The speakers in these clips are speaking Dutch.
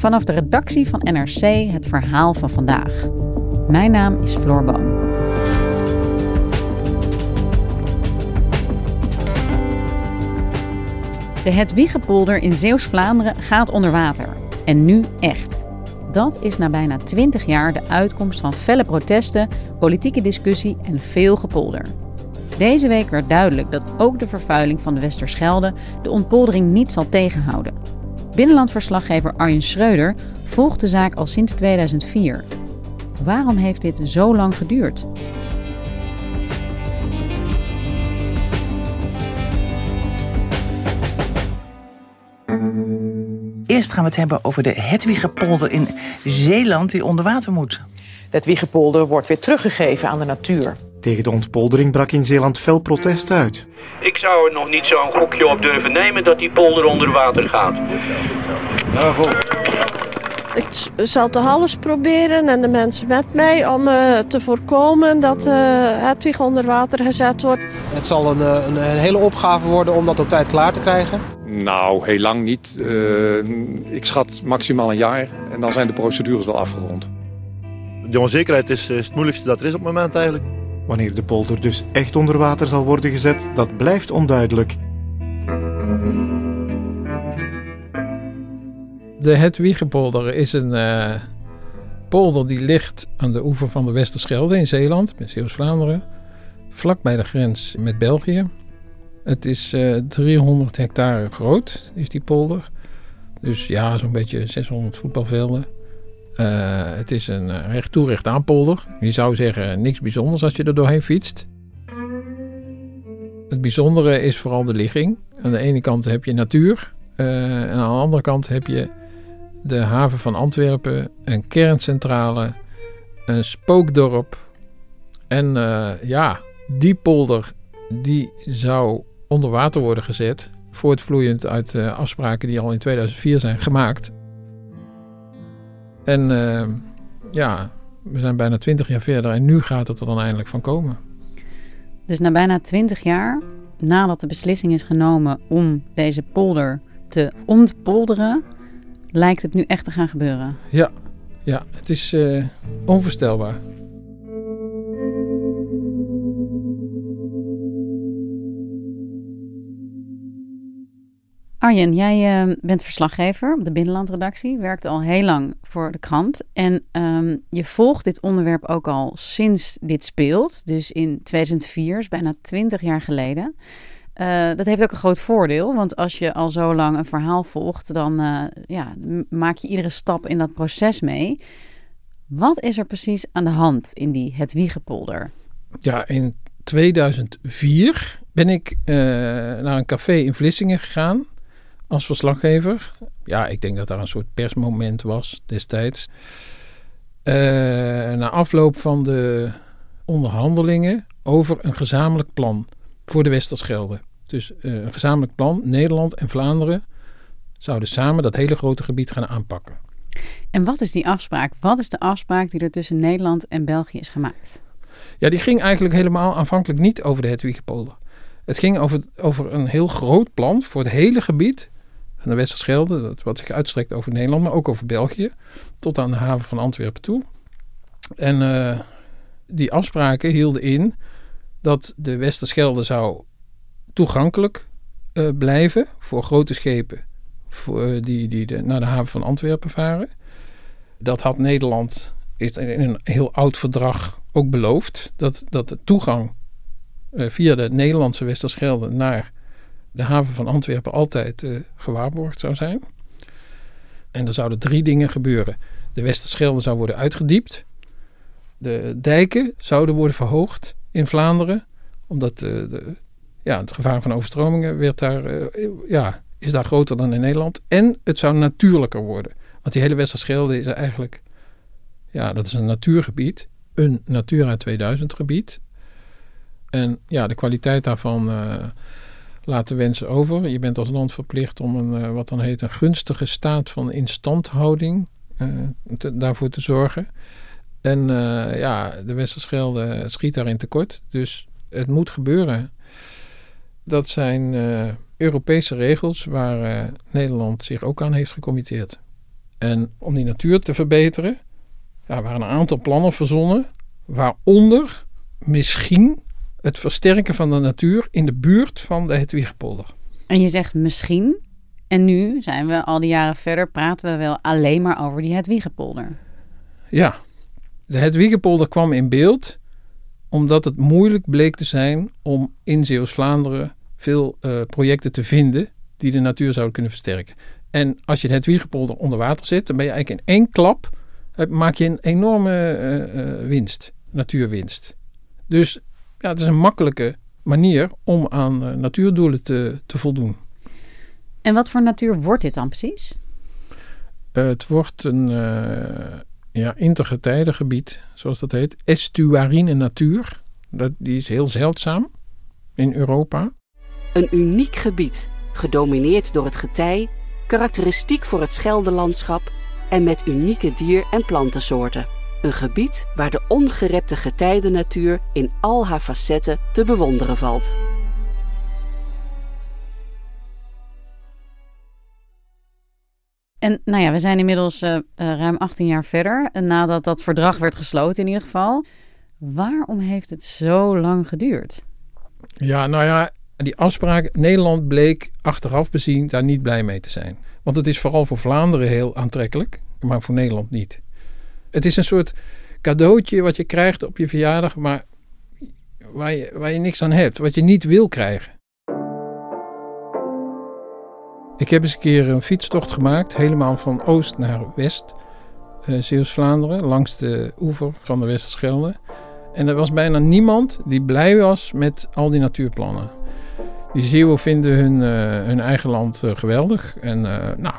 Vanaf de redactie van NRC het verhaal van vandaag. Mijn naam is Floor Boon. De Hedwiggepolder in Zeeuws-Vlaanderen gaat onder water. En nu echt. Dat is na bijna 20 jaar de uitkomst van felle protesten, politieke discussie en veel gepolder. Deze week werd duidelijk dat ook de vervuiling van de Westerschelde de ontpoldering niet zal tegenhouden. Binnenlandverslaggever Arjen Schreuder volgt de zaak al sinds 2004. Waarom heeft dit zo lang geduurd? Eerst gaan we het hebben over de Hedwigepolder in Zeeland die onder water moet. De Hedwigepolder wordt weer teruggegeven aan de natuur. Tegen de ontpoldering brak in Zeeland fel protest uit. Ik zou er nog niet zo'n gokje op durven nemen dat die polder onder water gaat. Nou, goed. Ik zal te alles proberen en de mensen met mij om uh, te voorkomen dat uh, Hedwig onder water gezet wordt. Het zal een, een, een, hele opgave worden om dat op tijd klaar te krijgen. Nou, heel lang niet. Uh, ik schat maximaal een jaar en dan zijn de procedures wel afgerond. De onzekerheid is, is het moeilijkste dat er is op het moment eigenlijk. Wanneer de polder dus echt onder water zal worden gezet, dat blijft onduidelijk. De Hedwiggepolder is een uh, polder die ligt aan de oever van de Westerschelde in Zeeland, in Zeeuws-Vlaanderen, vlak bij de grens met België. Het is uh, 300 hectare groot, is die polder. Dus ja, zo'n beetje 600 voetbalvelden. Uh, het is een recht toe recht aan polder. Je zou zeggen niks bijzonders als je er doorheen fietst. Het bijzondere is vooral de ligging. Aan de ene kant heb je natuur. Uh, en aan de andere kant heb je de haven van Antwerpen, een kerncentrale, een spookdorp. En ja, die polder die zou onder water worden gezet. Voortvloeiend uit afspraken die al in 2004 zijn gemaakt. En uh, ja, we zijn bijna 20 jaar verder en nu gaat het er dan eindelijk van komen. Dus na bijna 20 jaar, nadat de beslissing is genomen om deze polder te ontpolderen, lijkt het nu echt te gaan gebeuren. Ja, ja het is uh, onvoorstelbaar. Arjen, jij uh, bent verslaggever op de Binnenlandredactie, werkt al heel lang voor de krant. En um, je volgt dit onderwerp ook al sinds dit speelt, dus in 2004, is bijna 20 jaar geleden. Uh, dat heeft ook een groot voordeel, want als je al zo lang een verhaal volgt, dan uh, ja, maak je iedere stap in dat proces mee. Wat is er precies aan de hand in die Hedwiegepolder? Ja, in 2004 ben ik uh, naar een café in Vlissingen gegaan als verslaggever. Ja, ik denk dat daar een soort persmoment was destijds. na afloop van de onderhandelingen over een gezamenlijk plan voor de Westerschelde. Dus uh, een gezamenlijk plan, Nederland en Vlaanderen zouden samen dat hele grote gebied gaan aanpakken. En wat is die afspraak? Wat is de afspraak die er tussen Nederland en België is gemaakt? Ja, die ging eigenlijk helemaal aanvankelijk niet over de Hedwiggepolder. Het ging over, over een heel groot plan voor het hele gebied van de Westerschelde, wat zich uitstrekt over Nederland, maar ook over België, tot aan de haven van Antwerpen toe. En uh, die afspraken hielden in dat de Westerschelde zou toegankelijk uh, blijven voor grote schepen voor, uh, die, die de, naar de haven van Antwerpen varen. Dat had Nederland is in een heel oud verdrag ook beloofd. Dat, dat de toegang via de Nederlandse Westerschelde naar de haven van Antwerpen altijd gewaarborgd zou zijn. En er zouden drie dingen gebeuren. De Westerschelde zou worden uitgediept. De dijken zouden worden verhoogd in Vlaanderen. Omdat de, de ja, het gevaar van overstromingen werd daar, eh, ja, is daar groter dan in Nederland. En het zou natuurlijker worden. Want die hele Westerschelde is eigenlijk, ja, dat is een natuurgebied. Een Natura 2000 gebied. En ja, de kwaliteit daarvan de wensen over. Je bent als land verplicht om een, uh, wat dan heet, een gunstige staat van instandhouding uh, te, daarvoor te zorgen. En ja, de Westerschelde schiet daarin tekort. Dus het moet gebeuren. Dat zijn Europese regels waar Nederland zich ook aan heeft gecommitteerd. En om die natuur te verbeteren, ja, waren een aantal plannen verzonnen, waaronder misschien het versterken van de natuur in de buurt van de Hedwigepolder. En je zegt misschien, en nu zijn we al die jaren verder, praten we wel alleen maar over die Hedwigepolder. Ja, de Hedwigepolder kwam in beeld omdat het moeilijk bleek te zijn om in Zeeuws-Vlaanderen veel uh, projecten te vinden die de natuur zouden kunnen versterken. En als je de Hedwigepolder onder water zet, dan ben je eigenlijk in één klap, maak je een enorme uh, uh, winst, natuurwinst. Dus ja, het is een makkelijke manier om aan uh, natuurdoelen te, te voldoen. En wat voor natuur wordt dit dan precies? Uh, het wordt een uh, ja, intergetijdengebied, zoals dat heet. Estuarine natuur. Dat, die is heel zeldzaam in Europa. Een uniek gebied, gedomineerd door het getij, karakteristiek voor het Scheldelandschap en met unieke dier- en plantensoorten. Een gebied waar de ongerepte getijdennatuur in al haar facetten te bewonderen valt. En nou ja, we zijn inmiddels uh, uh, ruim 18 jaar verder, nadat dat verdrag werd gesloten in ieder geval. Waarom heeft het zo lang geduurd? Ja, nou ja, die afspraak, Nederland bleek achteraf bezien daar niet blij mee te zijn. Want het is vooral voor Vlaanderen heel aantrekkelijk, maar voor Nederland niet. Het is een soort cadeautje wat je krijgt op je verjaardag, maar waar je, waar je niks aan hebt, wat je niet wil krijgen. Ik heb eens een keer een fietstocht gemaakt, helemaal van oost naar west, uh, Zeeuws-Vlaanderen, langs de oever van de Westerschelde. En er was bijna niemand die blij was met al die natuurplannen. Die Zeeuwen vinden hun, uh, hun eigen land uh, geweldig. En nou,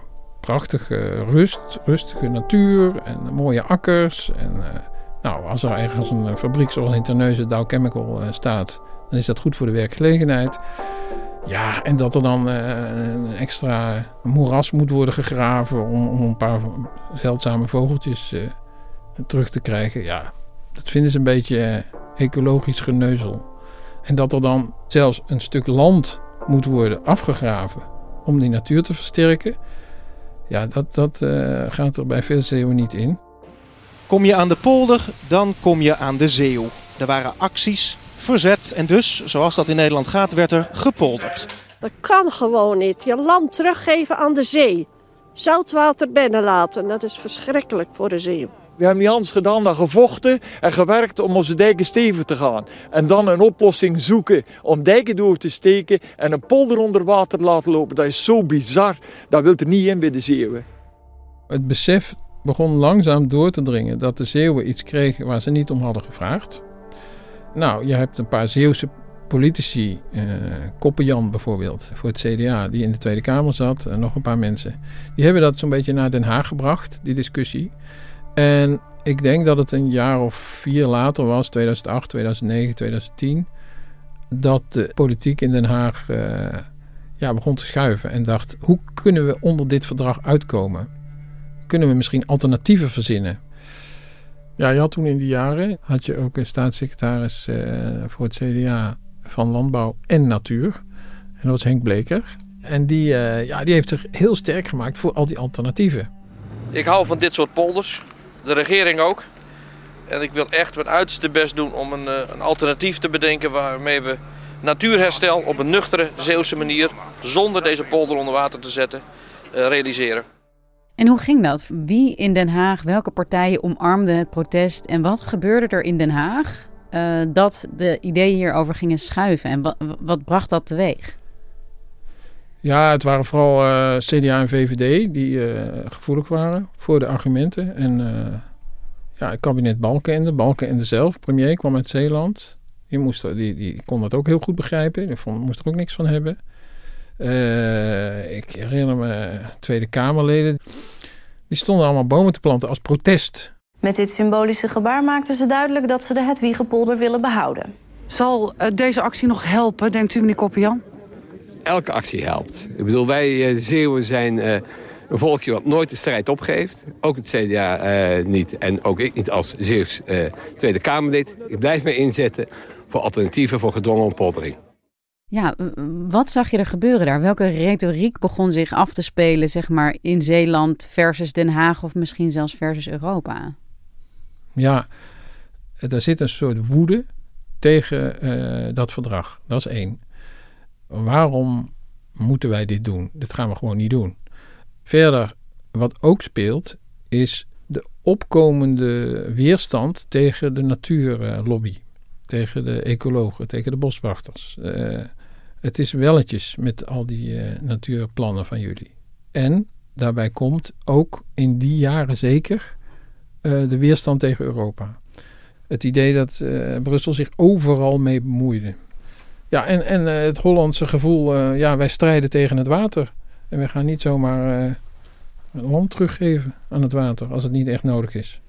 prachtige rust, rustige natuur en mooie akkers. En nou, als er ergens een fabriek zoals in Terneuzen Dow Chemical staat, dan is dat goed voor de werkgelegenheid. Ja, en dat er dan een extra moeras moet worden gegraven om, om een paar zeldzame vogeltjes terug te krijgen. Ja, dat vinden ze een beetje ecologisch geneuzel. En dat er dan zelfs een stuk land moet worden afgegraven om die natuur te versterken. Ja, dat, dat gaat er bij veel zeeuwen niet in. Kom je aan de polder, dan kom je aan de zeeuw. Er waren acties, verzet en dus, zoals dat in Nederland gaat, werd er gepolderd. Dat kan gewoon niet. Je land teruggeven aan de zee. Zoutwater binnenlaten, dat is verschrikkelijk voor de zee. We hebben Jans gedaan, dan gevochten en gewerkt om onze dijken stevig te gaan. En dan een oplossing zoeken om dijken door te steken en een polder onder water te laten lopen. Dat is zo bizar, dat wil er niet in bij de Zeeuwen. Het besef begon langzaam door te dringen dat de Zeeuwen iets kregen waar ze niet om hadden gevraagd. Nou, je hebt een paar Zeeuwse politici, uh, Koppenjan bijvoorbeeld, voor het CDA, die in de Tweede Kamer zat, en nog een paar mensen. Die hebben dat zo'n beetje naar Den Haag gebracht, die discussie. En ik denk dat het een jaar of vier later was, 2008, 2009, 2010, dat de politiek in Den Haag uh, ja, begon te schuiven en dacht: hoe kunnen we onder dit verdrag uitkomen? Kunnen we misschien alternatieven verzinnen? Ja, je had toen in die jaren had je ook een staatssecretaris uh, voor het CDA van Landbouw en Natuur. En dat was Henk Bleker. En die, uh, ja, die heeft zich heel sterk gemaakt voor al die alternatieven. Ik hou van dit soort polders. De regering ook. En ik wil echt mijn uiterste best doen om een, uh, een alternatief te bedenken waarmee we natuurherstel op een nuchtere Zeeuwse manier, zonder deze polder onder water te zetten, realiseren. En hoe ging dat? Wie in Den Haag, welke partijen omarmden het protest en wat gebeurde er in Den Haag uh, dat de ideeën hierover gingen schuiven en wat bracht dat teweeg? Ja, het waren vooral uh, CDA en VVD die uh, gevoelig waren voor de argumenten. En ja, het kabinet Balkenende, Balkenende zelf, premier, kwam uit Zeeland. Die, moest, die, die kon dat ook heel goed begrijpen. Die vond, moest er ook niks van hebben. Uh, ik herinner me Tweede Kamerleden. Die stonden allemaal bomen te planten als protest. Met dit symbolische gebaar maakten ze duidelijk dat ze de Hedwiegepolder willen behouden. Zal uh, deze actie nog helpen, denkt u, meneer Koppian? Elke actie helpt. Ik bedoel, wij uh, Zeeuwen zijn een volkje wat nooit de strijd opgeeft. Ook het CDA niet en ook ik niet als Zeeuws Tweede Kamerlid. Ik blijf mij inzetten voor alternatieven voor gedwongen ontpoldering. Ja, wat zag je er gebeuren daar? Welke retoriek begon zich af te spelen, zeg maar, in Zeeland versus Den Haag of misschien zelfs versus Europa? Ja, er zit een soort woede tegen uh, dat verdrag. Dat is één. Waarom moeten wij dit doen? Dit gaan we gewoon niet doen. Verder, wat ook speelt, is de opkomende weerstand tegen de natuurlobby. Tegen de ecologen, tegen de boswachters. Uh, het is welletjes met al die uh, natuurplannen van jullie. En daarbij komt ook in die jaren zeker uh, de weerstand tegen Europa. Het idee dat Brussel zich overal mee bemoeide. Ja, en, en het Hollandse gevoel, ja, wij strijden tegen het water. En we gaan niet zomaar land teruggeven aan het water als het niet echt nodig is.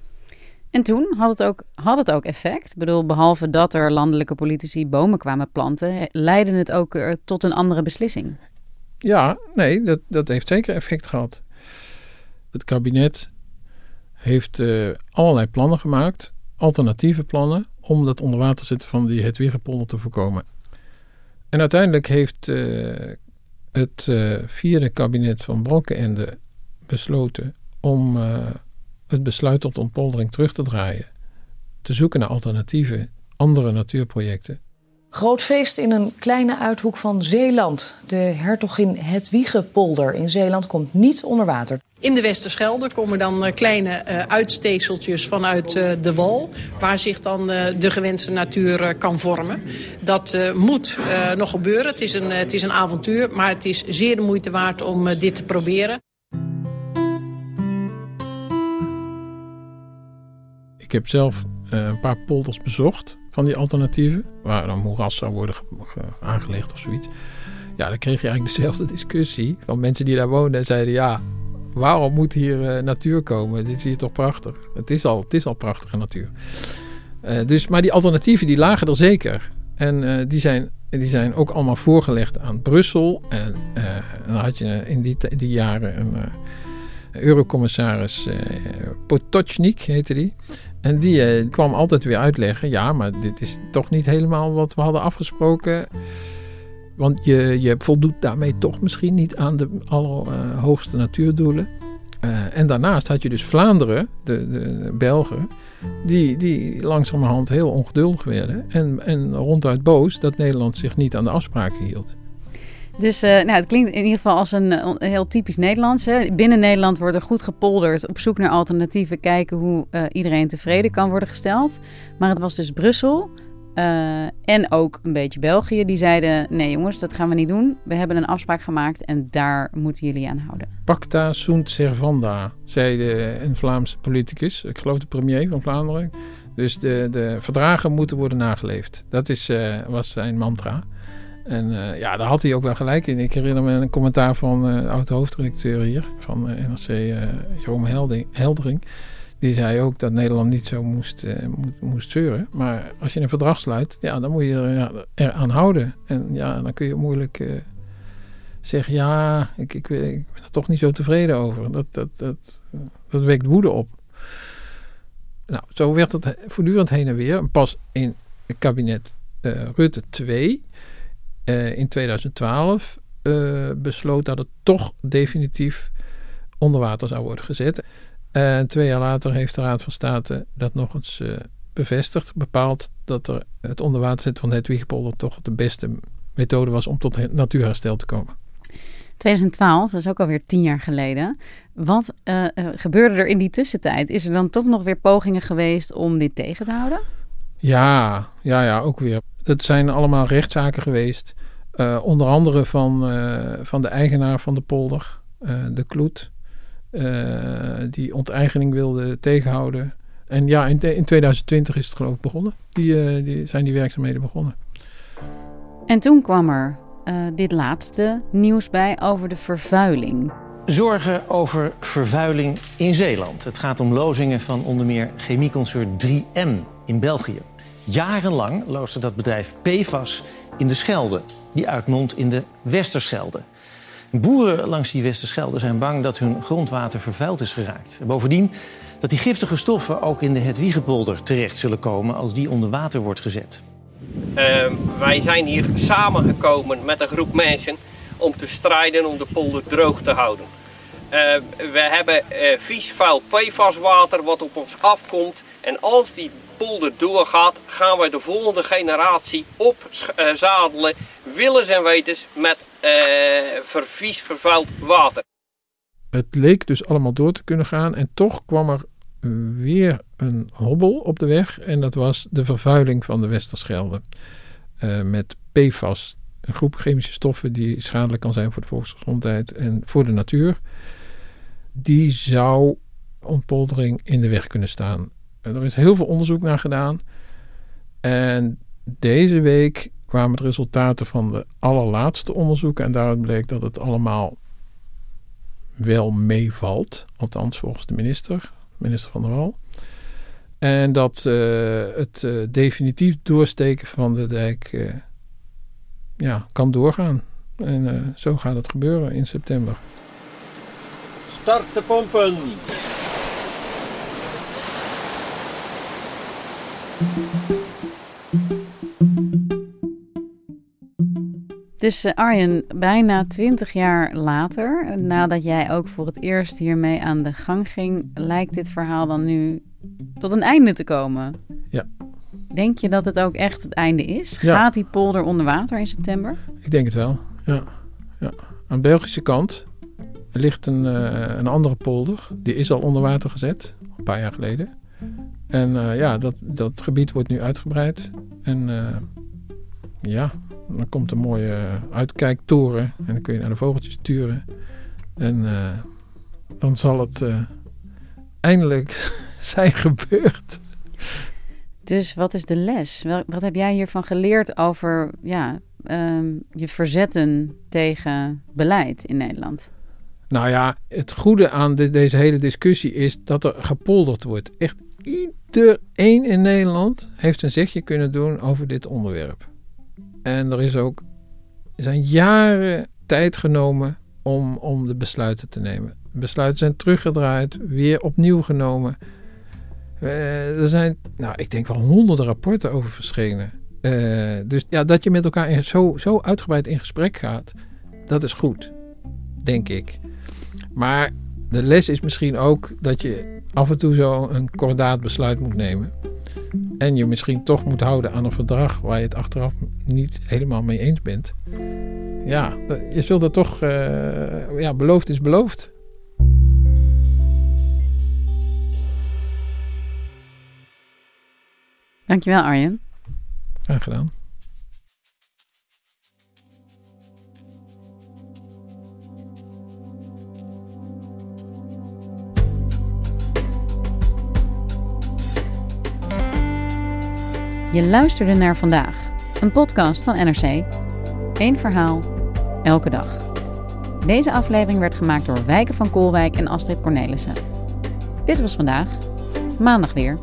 En toen had het, ook, had het ook effect. Ik bedoel, behalve dat er landelijke politici bomen kwamen planten, leidde het ook tot een andere beslissing. Ja, nee, dat, dat heeft zeker effect gehad. Het kabinet heeft uh, allerlei plannen gemaakt, alternatieve plannen, om dat onderwater zetten van die Hedwiggepolder te voorkomen. En uiteindelijk heeft uh, het uh, vierde kabinet van Balkenende besloten om het besluit tot ontpoldering terug te draaien. Te zoeken naar alternatieven, andere natuurprojecten. Groot feest in een kleine uithoek van Zeeland. De hertogin Hedwiegepolder in Zeeland komt niet onder water. In de Westerschelde komen dan uh, kleine uh, uitsteekseltjes vanuit uh, de wal... waar zich dan de gewenste natuur kan vormen. Dat moet nog gebeuren. Het is, een, het is een avontuur, maar het is zeer de moeite waard om dit te proberen. Ik heb zelf een paar polders bezocht van die alternatieven. Waar dan moeras zou worden aangelegd of zoiets. Ja, dan kreeg je eigenlijk dezelfde discussie van mensen die daar woonden en zeiden: Ja, waarom moet hier uh, natuur komen? Dit is hier toch prachtig? Het is al, het is al prachtige natuur. Uh, dus, maar die alternatieven die lagen er zeker. En die, zijn, die zijn ook allemaal voorgelegd aan Brussel. En dan had je in die, die jaren een eurocommissaris Potocnik, heette die. En die eh, kwam altijd weer uitleggen: ja, maar dit is toch niet helemaal wat we hadden afgesproken. Want je, je voldoet daarmee toch misschien niet aan de allerhoogste natuurdoelen. Uh, en daarnaast had je dus Vlaanderen, de, de, Belgen, die, die langzamerhand heel ongeduldig werden. En, en ronduit boos dat Nederland zich niet aan de afspraken hield. Dus uh, nou, het klinkt in ieder geval als een, een heel typisch Nederlands. Hè. Binnen Nederland wordt er goed gepolderd, op zoek naar alternatieven, kijken hoe uh, iedereen tevreden kan worden gesteld. Maar het was dus Brussel en ook een beetje België die zeiden: nee jongens, dat gaan we niet doen. We hebben een afspraak gemaakt en daar moeten jullie aan houden. Pacta sunt servanda, zei de, een Vlaamse politicus, ik geloof de premier van Vlaanderen. Dus de, de verdragen moeten worden nageleefd. Dat is, was zijn mantra. En uh, ja, daar had hij ook wel gelijk in. Ik herinner me een commentaar van uh, oud-hoofdredacteur hier, van uh, NRC, uh, Heldering. Die zei ook dat Nederland niet zo moest, moest, moest zeuren. Maar als je een verdrag sluit, ja, dan moet je er, ja, eraan houden. En ja, dan kun je moeilijk zeggen, ja, ik, ik, ik, ben er toch niet zo tevreden over. Dat, dat, dat, dat wekt woede op. Nou, zo werd het voortdurend heen en weer. Pas in het kabinet Rutte 2 uh, in 2012 uh, besloot dat het toch definitief onder water zou worden gezet. En twee jaar later heeft de Raad van State dat nog eens bevestigd, bepaald dat er het onder water zetten van het Hedwiggepolder toch de beste methode was om tot natuurherstel te komen. 2012, dat is ook alweer tien jaar geleden. Wat gebeurde er in die tussentijd? Is er dan toch nog weer pogingen geweest om dit tegen te houden? Ja, ja, ja, ook weer. Dat zijn allemaal rechtszaken geweest. Uh, onder andere van, uh, van de eigenaar van de polder, uh, de Kloet. die onteigening wilde tegenhouden. En ja, in, in 2020 is het geloof ik begonnen. Die, eh, die zijn die werkzaamheden begonnen. En toen kwam er uh, dit laatste nieuws bij over de vervuiling. Zorgen over vervuiling in Zeeland. Het gaat om lozingen van onder meer chemieconcern 3M in België. Jarenlang loosde dat bedrijf PFAS in de Schelde, die uitmondt in de Westerschelde. Boeren langs die Westerschelde zijn bang dat hun grondwater vervuild is geraakt. En bovendien dat die giftige stoffen ook in de Hetwiegepolder terecht zullen komen als die onder water wordt gezet. Uh, wij zijn hier samengekomen met een groep mensen om te strijden om de polder droog te houden. Uh, we hebben uh, vies, vuil PFAS-water wat op ons afkomt. En als die doorgaat, gaan we de volgende generatie opzadelen, willens en wetens, met vervies, vervuild water. Het leek dus allemaal door te kunnen gaan en toch kwam er weer een hobbel op de weg. En dat was de vervuiling van de Westerschelde. Uh, met PFAS, een groep chemische stoffen die schadelijk kan zijn voor de volksgezondheid en voor de natuur. Die zou ontpoldering in de weg kunnen staan. Er is heel veel onderzoek naar gedaan. En deze week kwamen de resultaten van de allerlaatste onderzoeken. En daaruit bleek dat het allemaal wel meevalt. Althans, volgens de minister minister van der Wal. En dat uh, het uh, definitief doorsteken van de dijk uh, ja, kan doorgaan. En zo gaat het gebeuren in september. Start de pompen! Dus uh, Arjen, bijna twintig jaar later, nadat jij ook voor het eerst hiermee aan de gang ging, lijkt dit verhaal dan nu tot een einde te komen. Ja. Denk je dat het ook echt het einde is? Gaat die polder onder water in september? Ik denk het wel, ja. ja. Aan de Belgische kant ligt een, uh, een andere polder. Die is al onder water gezet, een paar jaar geleden. En uh, ja, dat, dat gebied wordt nu uitgebreid. En ja, dan komt een mooie uitkijktoren en dan kun je naar de vogeltjes sturen. En uh, dan zal het uh, eindelijk zijn gebeurd. Dus wat is de les? Wat heb jij hiervan geleerd over ja, um, je verzetten tegen beleid in Nederland? Nou ja, het goede aan de, deze hele discussie is dat er gepolderd wordt. Echt iedereen in Nederland heeft een zegje kunnen doen over dit onderwerp. En er is ook zijn jaren tijd genomen om, om de besluiten te nemen. Besluiten zijn teruggedraaid, weer opnieuw genomen. Uh, er zijn, nou, ik denk wel honderden rapporten over verschenen. Uh, dus ja, dat je met elkaar zo, zo uitgebreid in gesprek gaat, dat is goed, denk ik. Maar de les is misschien ook dat je af en toe zo een kordaat besluit moet nemen. En je misschien toch moet houden aan een verdrag waar je het achteraf niet helemaal mee eens bent. Ja, je zult er toch, uh, ja, beloofd is beloofd. Dankjewel Arjen. Graag gedaan. Je luisterde naar vandaag, een podcast van NRC. Eén verhaal, elke dag. Deze aflevering werd gemaakt door Wijken van Koolwijk en Astrid Cornelissen. Dit was vandaag, maandag weer.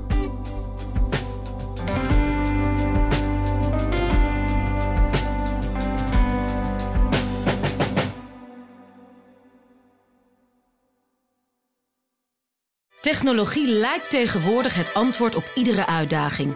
Technologie lijkt tegenwoordig het antwoord op iedere uitdaging.